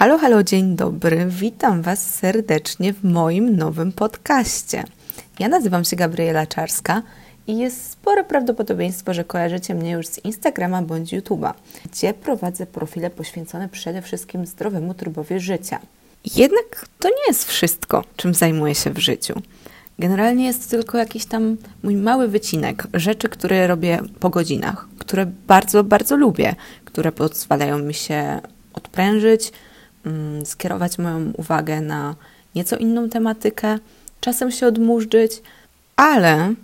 Halo, halo, dzień dobry. Witam Was serdecznie w moim nowym podcaście. Ja nazywam się Gabriela Czarska i jest spore prawdopodobieństwo, że kojarzycie mnie już z Instagrama bądź YouTube'a, gdzie prowadzę profile poświęcone przede wszystkim zdrowemu trybowi życia. Jednak to nie jest wszystko, czym zajmuję się w życiu. Generalnie jest tylko jakiś tam mój mały wycinek rzeczy, które robię po godzinach, które bardzo, bardzo lubię, które pozwalają mi się odprężyć, skierować moją uwagę na nieco inną tematykę, czasem się odmurzyć, ale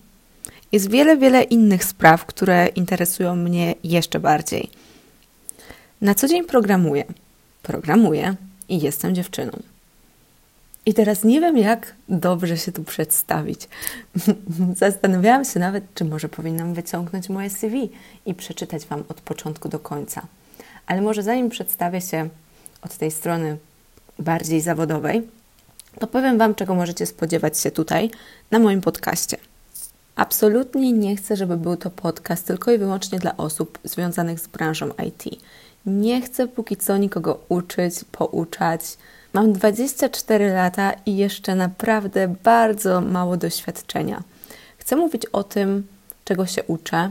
jest wiele, wiele innych spraw, które interesują mnie jeszcze bardziej. Na co dzień programuję. Programuję i jestem dziewczyną. I teraz nie wiem, jak dobrze się tu przedstawić. Zastanawiałam się nawet, czy może powinnam wyciągnąć moje CV i przeczytać Wam od początku do końca. Ale może zanim przedstawię się od tej strony bardziej zawodowej, to powiem Wam, czego możecie spodziewać się tutaj na moim podcaście. Absolutnie nie chcę, żeby był to podcast tylko i wyłącznie dla osób związanych z branżą IT. Nie chcę póki co nikogo uczyć, pouczać. Mam 24 lata i jeszcze naprawdę bardzo mało doświadczenia. Chcę mówić o tym, czego się uczę,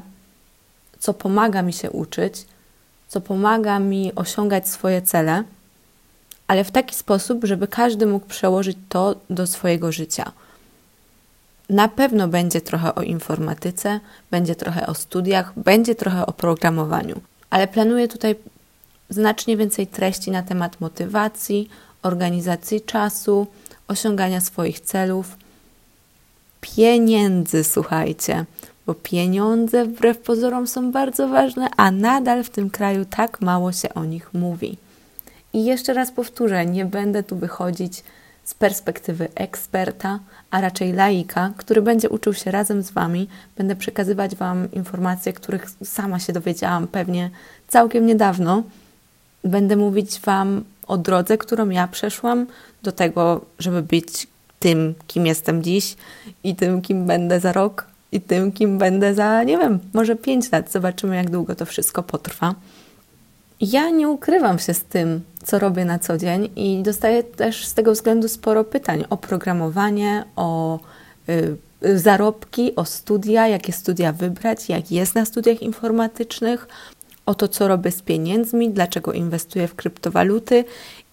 co pomaga mi się uczyć, co pomaga mi osiągać swoje cele, ale w taki sposób, żeby każdy mógł przełożyć to do swojego życia. Na pewno będzie trochę o informatyce, będzie trochę o studiach, będzie trochę o programowaniu, ale planuję tutaj znacznie więcej treści na temat motywacji, organizacji czasu, osiągania swoich celów, pieniędzy, słuchajcie, bo pieniądze wbrew pozorom są bardzo ważne, a nadal w tym kraju tak mało się o nich mówi. I jeszcze raz powtórzę, nie będę tu wychodzić z perspektywy eksperta, a raczej laika, który będzie uczył się razem z Wami. Będę przekazywać Wam informacje, których sama się dowiedziałam pewnie całkiem niedawno. Będę mówić Wam o drodze, którą ja przeszłam do tego, żeby być tym, kim jestem dziś i tym, kim będę za rok i tym, kim będę za, nie wiem, może pięć lat. Zobaczymy, jak długo to wszystko potrwa. Ja nie ukrywam się z tym, co robię na co dzień i dostaję też z tego względu sporo pytań o programowanie, o y, zarobki, o studia, jakie studia wybrać, jak jest na studiach informatycznych, o to, co robię z pieniędzmi, dlaczego inwestuję w kryptowaluty.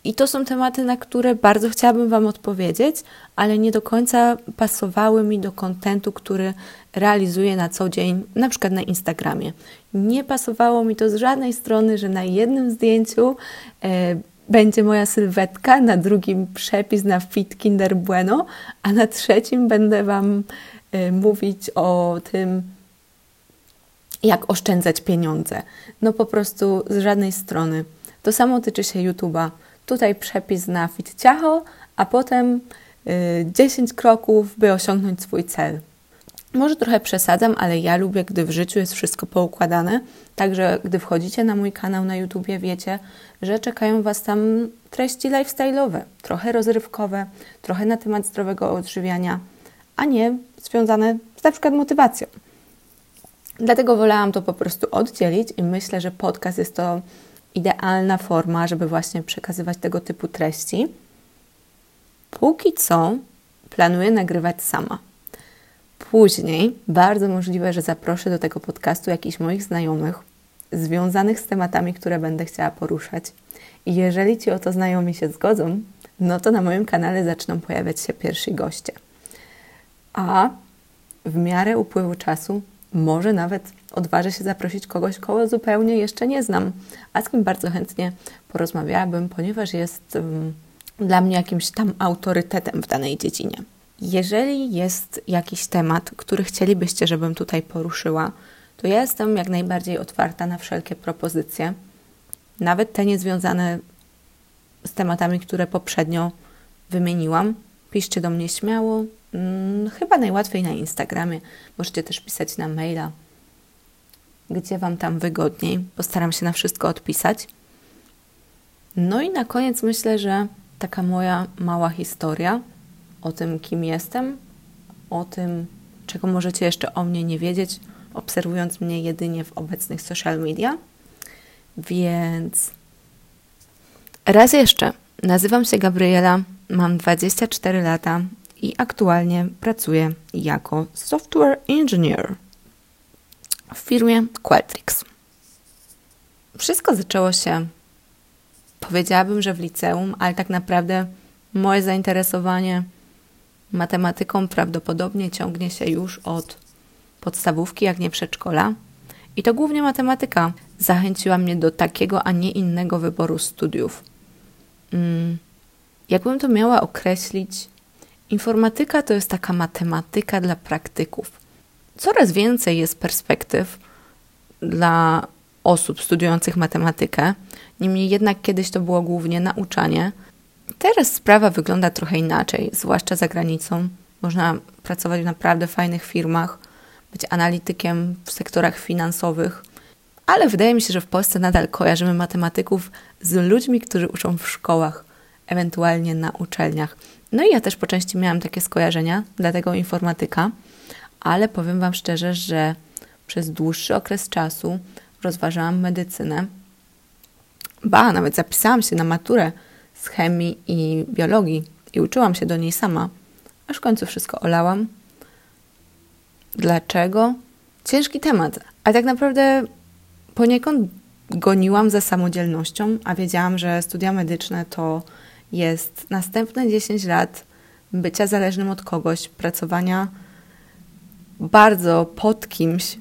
I to są tematy, na które bardzo chciałabym Wam odpowiedzieć, ale nie do końca pasowały mi do kontentu, który realizuję na co dzień, na przykład na Instagramie. Nie pasowało mi to z żadnej strony, że na jednym zdjęciu e, będzie moja sylwetka, na drugim przepis na Fit Kinder Bueno, a na trzecim będę Wam e, mówić o tym, jak oszczędzać pieniądze. No po prostu z żadnej strony. To samo tyczy się YouTube'a. Tutaj przepis na Fit Ciacho, a potem y, 10 kroków, by osiągnąć swój cel. Może trochę przesadzam, ale ja lubię, gdy w życiu jest wszystko poukładane. Także gdy wchodzicie na mój kanał na YouTubie, wiecie, że czekają Was tam treści lifestyle'owe, trochę rozrywkowe, trochę na temat zdrowego odżywiania, a nie związane z na przykład motywacją. Dlatego wolałam to po prostu oddzielić i myślę, że podcast jest to idealna forma, żeby właśnie przekazywać tego typu treści. Póki co planuję nagrywać sama. Później bardzo możliwe, że zaproszę do tego podcastu jakichś moich znajomych związanych z tematami, które będę chciała poruszać. I jeżeli ci o to znajomi się zgodzą, no to na moim kanale zaczną pojawiać się pierwsi goście. A w miarę upływu czasu może nawet odważę się zaprosić kogoś, kogo zupełnie jeszcze nie znam, a z kim bardzo chętnie porozmawiałabym, ponieważ jest um, dla mnie jakimś tam autorytetem w danej dziedzinie. Jeżeli jest jakiś temat, który chcielibyście, żebym tutaj poruszyła, to ja jestem jak najbardziej otwarta na wszelkie propozycje, nawet te niezwiązane z tematami, które poprzednio wymieniłam. Piszcie do mnie śmiało, hmm, chyba najłatwiej na Instagramie. Możecie też pisać na maila, gdzie Wam tam wygodniej. Postaram się na wszystko odpisać. No i na koniec myślę, że taka moja mała historia o tym, kim jestem, o tym, czego możecie jeszcze o mnie nie wiedzieć, obserwując mnie jedynie w obecnych social media. Więc raz jeszcze Nazywam się Gabriela, mam 24 lata i aktualnie pracuję jako software engineer w firmie Qualtrics. Wszystko zaczęło się, powiedziałabym, że w liceum, ale tak naprawdę moje zainteresowanie matematyką prawdopodobnie ciągnie się już od podstawówki, jak nie przedszkola. I to głównie matematyka zachęciła mnie do takiego, a nie innego wyboru studiów. Hmm. Jakbym to miała określić, informatyka to jest taka matematyka dla praktyków. Coraz więcej jest perspektyw dla osób studiujących matematykę, niemniej jednak kiedyś to było głównie nauczanie. Teraz sprawa wygląda trochę inaczej, zwłaszcza za granicą. Można pracować w naprawdę fajnych firmach, być analitykiem w sektorach finansowych, ale wydaje mi się, że w Polsce nadal kojarzymy matematyków z ludźmi, którzy uczą w szkołach, ewentualnie na uczelniach. No i ja też po części miałam takie skojarzenia, dlatego informatyka, ale powiem Wam szczerze, że przez dłuższy okres czasu rozważałam medycynę. Ba, nawet zapisałam się na maturę z chemii i biologii i uczyłam się do niej sama, aż w końcu wszystko olałam. Dlaczego? Ciężki temat, a tak naprawdę poniekąd goniłam za samodzielnością, a wiedziałam, że studia medyczne to jest następne 10 lat bycia zależnym od kogoś, pracowania bardzo pod kimś.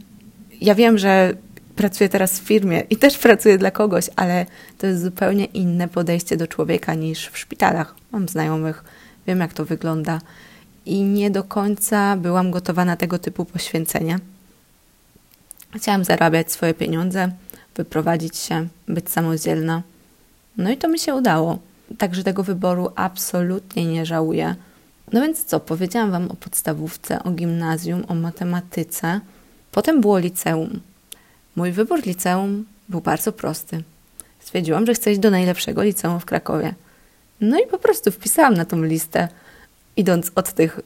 Ja wiem, że pracuję teraz w firmie i też pracuję dla kogoś, ale to jest zupełnie inne podejście do człowieka niż w szpitalach. Mam znajomych, wiem jak to wygląda i nie do końca byłam gotowa na tego typu poświęcenie. Chciałam zarabiać swoje pieniądze, wyprowadzić się, być samodzielna. No i to mi się udało. Także tego wyboru absolutnie nie żałuję. No więc co, powiedziałam Wam o podstawówce, o gimnazjum, o matematyce. Potem było liceum. Mój wybór liceum był bardzo prosty. Stwierdziłam, że chcę iść do najlepszego liceum w Krakowie. No i po prostu wpisałam na tą listę, idąc od tych,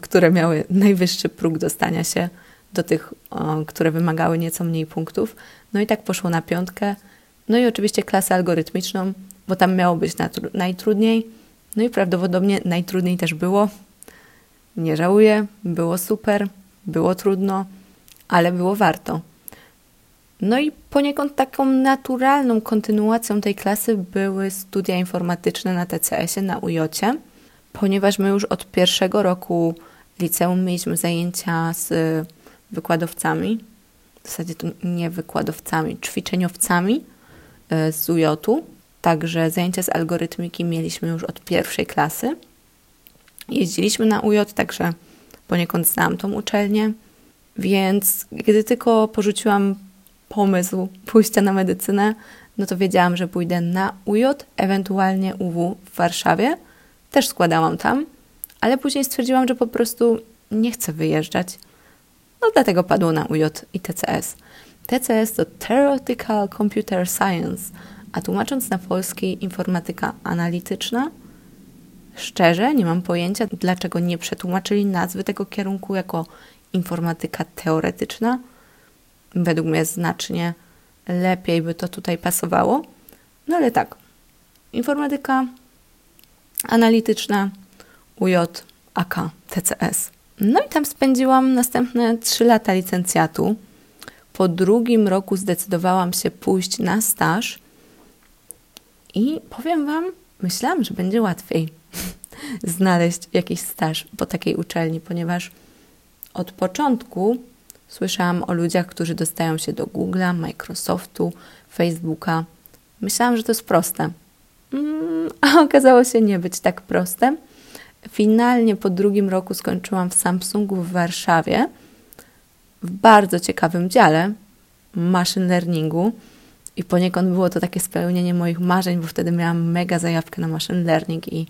które miały najwyższy próg dostania się, do tych, które wymagały nieco mniej punktów. No i tak poszło na piątkę. No i oczywiście klasę algorytmiczną, bo tam miało być najtrudniej. No i prawdopodobnie najtrudniej też było. Nie żałuję, było super, było trudno, ale było warto. No i poniekąd taką naturalną kontynuacją tej klasy były studia informatyczne na TCS-ie, na UJ, ponieważ my już od pierwszego roku liceum mieliśmy zajęcia z wykładowcami, w zasadzie to nie wykładowcami, ćwiczeniowcami e, z UJ-u. Także zajęcia z algorytmiki mieliśmy już od pierwszej klasy. Jeździliśmy na UJ, także poniekąd znam tą uczelnię. Więc gdy tylko porzuciłam pomysł pójścia na medycynę, no to wiedziałam, że pójdę na UJ, ewentualnie UW w Warszawie. Też składałam tam, ale później stwierdziłam, że po prostu nie chcę wyjeżdżać. No dlatego padło na UJ i TCS. TCS to Theoretical Computer Science, a tłumacząc na polski informatyka analityczna, szczerze nie mam pojęcia, dlaczego nie przetłumaczyli nazwy tego kierunku jako informatyka teoretyczna. Według mnie znacznie lepiej by to tutaj pasowało. No ale tak, informatyka analityczna, UJ, AK, TCS. No i tam spędziłam następne trzy lata licencjatu. Po drugim roku zdecydowałam się pójść na staż i powiem Wam, myślałam, że będzie łatwiej znaleźć jakiś staż po takiej uczelni, ponieważ od początku słyszałam o ludziach, którzy dostają się do Google'a, Microsoftu, Facebooka. Myślałam, że to jest proste. Mm, a okazało się nie być tak proste. Finalnie po drugim roku skończyłam w Samsungu w Warszawie w bardzo ciekawym dziale machine learningu i poniekąd było to takie spełnienie moich marzeń, bo wtedy miałam mega zajawkę na machine learning i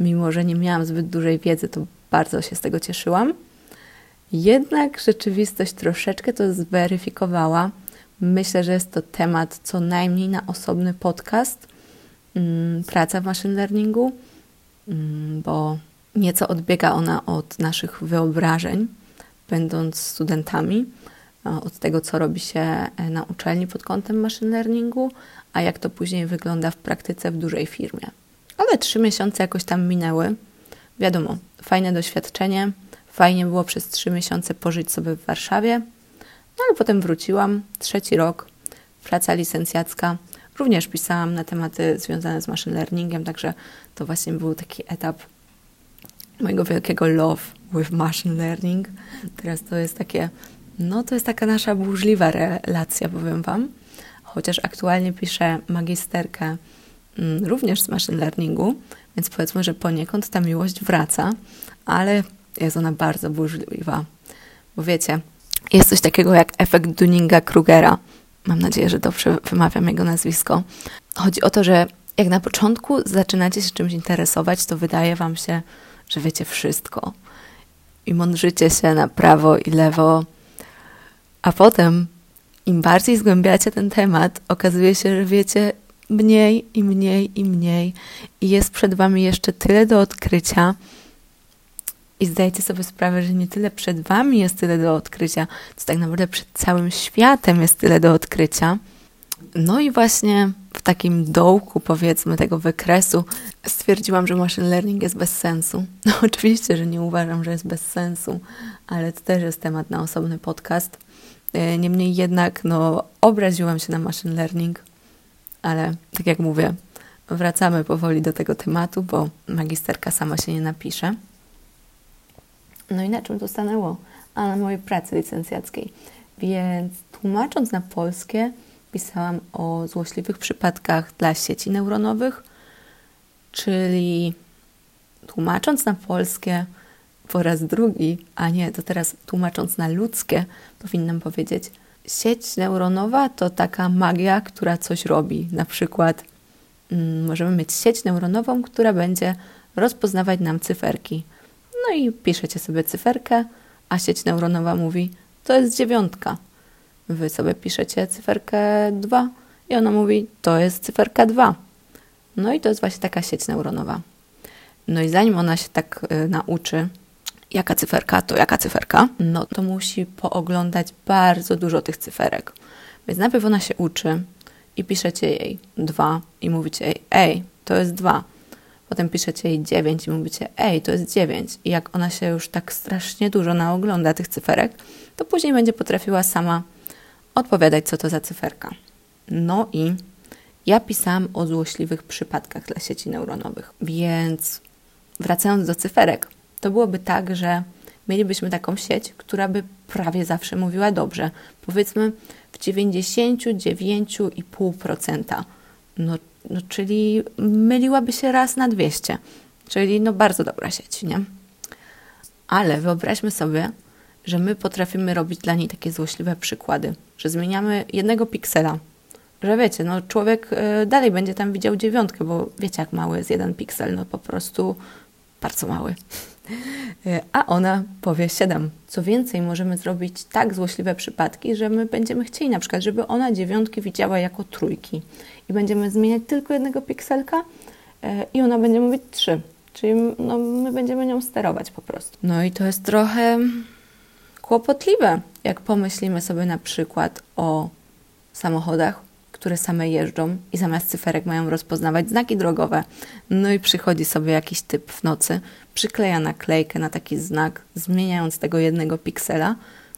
mimo, że nie miałam zbyt dużej wiedzy, to bardzo się z tego cieszyłam. Jednak rzeczywistość troszeczkę to zweryfikowała. Myślę, że jest to temat co najmniej na osobny podcast. Mm, praca w machine learningu, mm, bo nieco odbiega ona od naszych wyobrażeń, będąc studentami od tego, co robi się e, na uczelni pod kątem machine learningu, a jak to później wygląda w praktyce w dużej firmie. Ale trzy miesiące jakoś tam minęły. Wiadomo, fajne doświadczenie. Fajnie było przez trzy miesiące pożyć sobie w Warszawie. No ale potem wróciłam, trzeci rok, praca licencjacka. Również pisałam na tematy związane z machine learningiem, także to właśnie był taki etap mojego wielkiego love with machine learning. Teraz to jest takie, no to jest taka nasza burzliwa relacja, powiem Wam. Chociaż aktualnie piszę magisterkę mm, również z machine learningu, więc powiedzmy, że poniekąd ta miłość wraca, ale jest ona bardzo burzliwa. Bo wiecie, jest coś takiego jak efekt Dunninga-Krugera. Mam nadzieję, że dobrze wymawiam jego nazwisko. Chodzi o to, że jak na początku zaczynacie się czymś interesować, to wydaje wam się, że wiecie wszystko i mądrzycie się na prawo i lewo, a potem im bardziej zgłębiacie ten temat, okazuje się, że wiecie mniej i mniej i mniej i jest przed wami jeszcze tyle do odkrycia, i zdajcie sobie sprawę, że nie tyle przed Wami jest tyle do odkrycia, co tak naprawdę przed całym światem jest tyle do odkrycia. No i właśnie w takim dołku, powiedzmy, tego wykresu stwierdziłam, że machine learning jest bez sensu. No oczywiście, że nie uważam, że jest bez sensu, ale to też jest temat na osobny podcast. E, niemniej jednak, no, obraziłam się na machine learning, ale tak jak mówię, wracamy powoli do tego tematu, bo magisterka sama się nie napisze. No i na czym to stanęło? A na mojej pracy licencjackiej. Więc tłumacząc na polskie, pisałam o złośliwych przypadkach dla sieci neuronowych, czyli tłumacząc na polskie po raz drugi, a nie, to teraz tłumacząc na ludzkie, powinnam powiedzieć, sieć neuronowa to taka magia, która coś robi. Na przykład mm, możemy mieć sieć neuronową, która będzie rozpoznawać nam cyferki. No i piszecie sobie cyferkę, a sieć neuronowa mówi, to jest dziewiątka. Wy sobie piszecie cyferkę 2 i ona mówi, to jest cyferka 2. No i to jest właśnie taka sieć neuronowa. No i zanim ona się tak y, nauczy, jaka cyferka to jaka cyferka, no to musi pooglądać bardzo dużo tych cyferek. Więc najpierw ona się uczy i piszecie jej 2 i mówicie jej, ej, to jest 2. Potem piszecie jej 9 i mówicie, ej, to jest 9. I jak ona się już tak strasznie dużo naogląda tych cyferek, to później będzie potrafiła sama odpowiadać, co to za cyferka. No i ja pisałam o złośliwych przypadkach dla sieci neuronowych, więc wracając do cyferek, to byłoby tak, że mielibyśmy taką sieć, która by prawie zawsze mówiła dobrze. Powiedzmy w 99,5%. No no, czyli myliłaby się raz na 200. Czyli no bardzo dobra sieć, nie? Ale wyobraźmy sobie, że my potrafimy robić dla niej takie złośliwe przykłady, że zmieniamy jednego piksela, że wiecie, no człowiek y, dalej będzie tam widział dziewiątkę, bo wiecie jak mały jest jeden piksel, no po prostu bardzo mały. A ona powie 7. Co więcej, możemy zrobić tak złośliwe przypadki, że my będziemy chcieli na przykład, żeby ona dziewiątki widziała jako trójki i będziemy zmieniać tylko jednego pikselka e, i ona będzie mówić 3. Czyli no, my będziemy nią sterować po prostu. No i to jest trochę kłopotliwe, jak pomyślimy sobie na przykład o samochodach, które same jeżdżą i zamiast cyferek mają rozpoznawać znaki drogowe. No i przychodzi sobie jakiś typ w nocy, przykleja naklejkę na taki znak, zmieniając tego jednego piksela,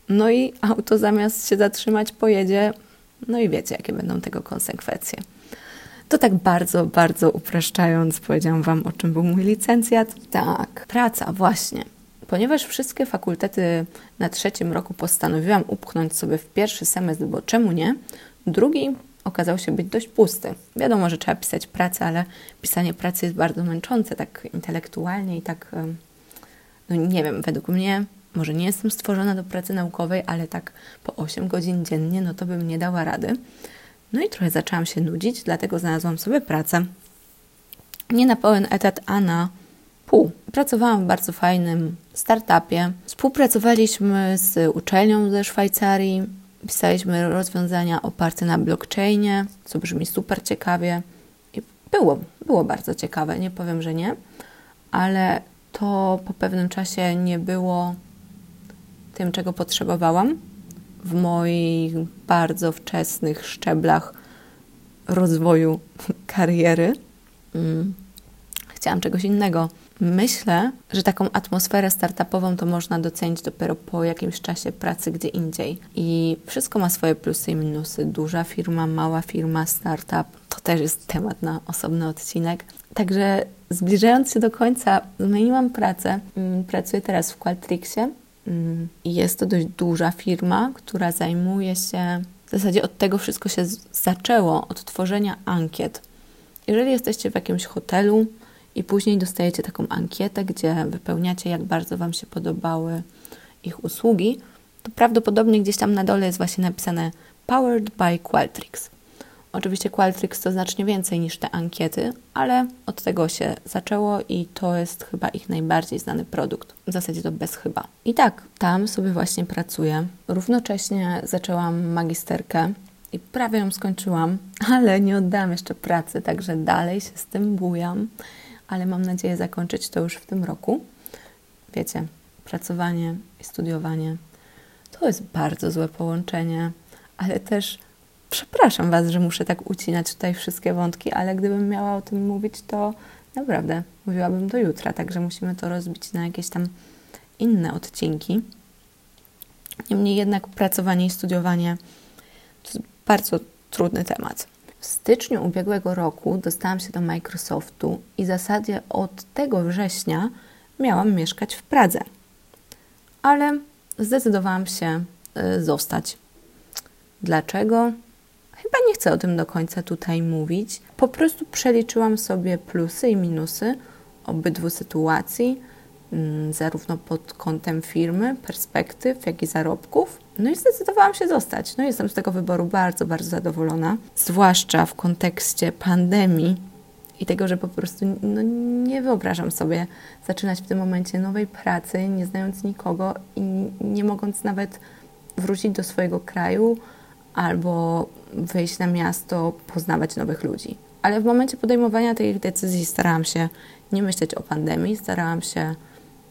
no i auto zamiast się zatrzymać pojedzie, no i wiecie, jakie będą tego konsekwencje. To tak bardzo, bardzo upraszczając, powiedziałam Wam, o czym był mój licencjat. Tak, praca, właśnie. Ponieważ wszystkie fakultety na trzecim roku postanowiłam upchnąć sobie w pierwszy semestr, bo czemu nie? Drugi okazał się być dość pusty. Wiadomo, że trzeba pisać pracę, ale pisanie pracy jest bardzo męczące, tak intelektualnie i tak, no nie wiem, według mnie, może nie jestem stworzona do pracy naukowej, ale tak po 8 godzin dziennie, no to bym nie dała rady. No i trochę zaczęłam się nudzić, dlatego znalazłam sobie pracę. Nie na pełen etat, a na pół. Pracowałam w bardzo fajnym startupie. Współpracowaliśmy z uczelnią ze Szwajcarii, Pisaliśmy rozwiązania oparte na blockchainie, co brzmi super ciekawie. I było, było bardzo ciekawe, nie powiem, że nie, ale to po pewnym czasie nie było tym, czego potrzebowałam w moich bardzo wczesnych szczeblach rozwoju kariery. Mm. chciałam czegoś innego. Myślę, że taką atmosferę startupową to można docenić dopiero po jakimś czasie pracy gdzie indziej. I wszystko ma swoje plusy i minusy. Duża firma, mała firma, startup to też jest temat na osobny odcinek. Także zbliżając się do końca, zmieniłam pracę. Mm, pracuję teraz w Qualtricsie. Mm, jest to dość duża firma, która zajmuje się w zasadzie od tego wszystko się zaczęło, od tworzenia ankiet. Jeżeli jesteście w jakimś hotelu i później dostajecie taką ankietę, gdzie wypełniacie, jak bardzo Wam się podobały ich usługi, to prawdopodobnie gdzieś tam na dole jest właśnie napisane Powered by Qualtrics. Oczywiście Qualtrics to znacznie więcej niż te ankiety, ale od tego się zaczęło i to jest chyba ich najbardziej znany produkt. W zasadzie to bez chyba. I tak, tam sobie właśnie pracuję. Równocześnie zaczęłam magisterkę i prawie ją skończyłam, ale nie oddałam jeszcze pracy, także dalej się z tym bujam, ale mam nadzieję zakończyć to już w tym roku. Wiecie, pracowanie i studiowanie to jest bardzo złe połączenie, ale też przepraszam Was, że muszę tak ucinać tutaj wszystkie wątki, ale gdybym miała o tym mówić, to naprawdę mówiłabym do jutra, także musimy to rozbić na jakieś tam inne odcinki. Niemniej jednak pracowanie i studiowanie to jest bardzo trudny temat. W styczniu ubiegłego roku dostałam się do Microsoftu i w zasadzie od tego września miałam mieszkać w Pradze. Ale zdecydowałam się y, zostać. Dlaczego? Chyba nie chcę o tym do końca tutaj mówić. Po prostu przeliczyłam sobie plusy i minusy obydwu sytuacji, mm, zarówno pod kątem firmy, perspektyw, jak i zarobków. No i zdecydowałam się zostać. No jestem z tego wyboru bardzo, bardzo zadowolona, zwłaszcza w kontekście pandemii i tego, że po prostu no, nie wyobrażam sobie zaczynać w tym momencie nowej pracy, nie znając nikogo i nie mogąc nawet wrócić do swojego kraju albo wyjść na miasto, poznawać nowych ludzi. Ale w momencie podejmowania tej decyzji starałam się nie myśleć o pandemii, starałam się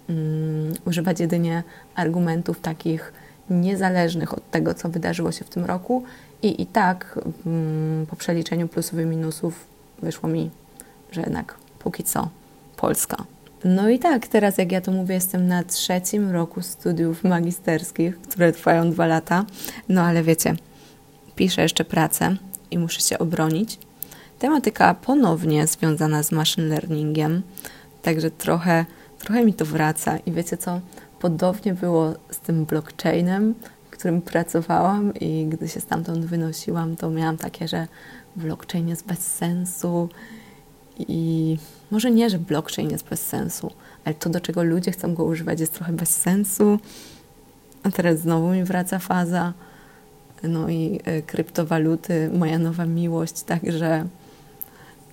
um, używać jedynie argumentów takich niezależnych od tego, co wydarzyło się w tym roku. I i tak um, po przeliczeniu plusów i minusów wyszło mi, że jednak póki co Polska. No i tak, teraz jak ja to mówię, jestem na trzecim roku studiów magisterskich, które trwają dwa lata. No ale wiecie, piszę jeszcze pracę i muszę się obronić. Tematyka ponownie związana z machine learningiem, także trochę, trochę mi to wraca. I wiecie co? Podobnie było z tym blockchainem, w którym pracowałam i gdy się stamtąd wynosiłam, to miałam takie, że blockchain jest bez sensu i może nie, że blockchain jest bez sensu, ale to, do czego ludzie chcą go używać, jest trochę bez sensu. A teraz znowu mi wraca faza no i e, kryptowaluty, moja nowa miłość, także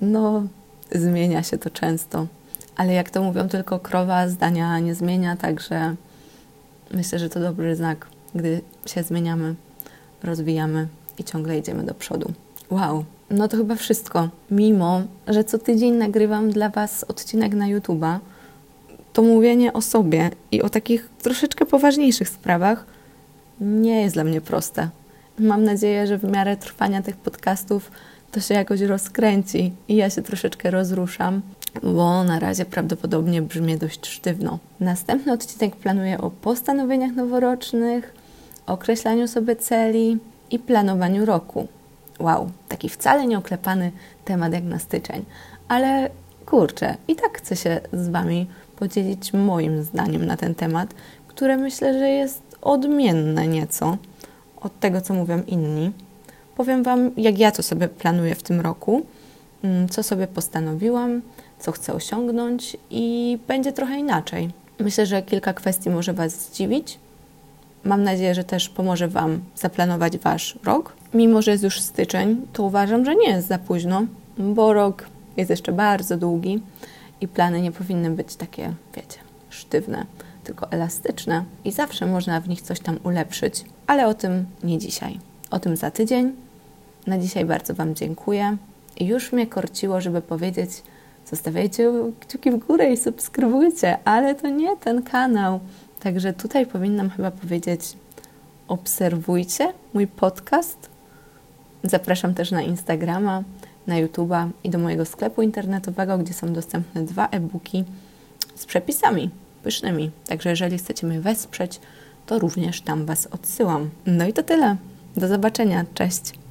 no zmienia się to często. Ale jak to mówią, tylko krowa zdania nie zmienia, także myślę, że to dobry znak, gdy się zmieniamy, rozwijamy i ciągle idziemy do przodu. Wow, no to chyba wszystko. Mimo, że co tydzień nagrywam dla Was odcinek na YouTube'a, to mówienie o sobie i o takich troszeczkę poważniejszych sprawach nie jest dla mnie proste. Mam nadzieję, że w miarę trwania tych podcastów to się jakoś rozkręci i ja się troszeczkę rozruszam, bo na razie prawdopodobnie brzmi dość sztywno. Następny odcinek planuję o postanowieniach noworocznych, określaniu sobie celi i planowaniu roku. Wow, taki wcale nieoklepany temat jak na styczeń, ale kurczę, i tak chcę się z Wami podzielić moim zdaniem na ten temat, które myślę, że jest odmienne nieco od tego, co mówią inni. Powiem Wam, jak ja to sobie planuję w tym roku, mm, co sobie postanowiłam, co chcę osiągnąć i będzie trochę inaczej. Myślę, że kilka kwestii może Was zdziwić. Mam nadzieję, że też pomoże Wam zaplanować Wasz rok. Mimo, że jest już styczeń, to uważam, że nie jest za późno, bo rok jest jeszcze bardzo długi i plany nie powinny być takie, wiecie, sztywne tylko elastyczne i zawsze można w nich coś tam ulepszyć, ale o tym nie dzisiaj. O tym za tydzień. Na dzisiaj bardzo Wam dziękuję. I już mnie korciło, żeby powiedzieć, zostawiajcie kciuki w górę i subskrybujcie, ale to nie ten kanał. Także tutaj powinnam chyba powiedzieć, obserwujcie mój podcast. Zapraszam też na Instagrama, na YouTube'a i do mojego sklepu internetowego, gdzie są dostępne dwa e-booki z przepisami pysznymi. Także jeżeli chcecie mnie wesprzeć, to również tam Was odsyłam. No i to tyle. Do zobaczenia. Cześć.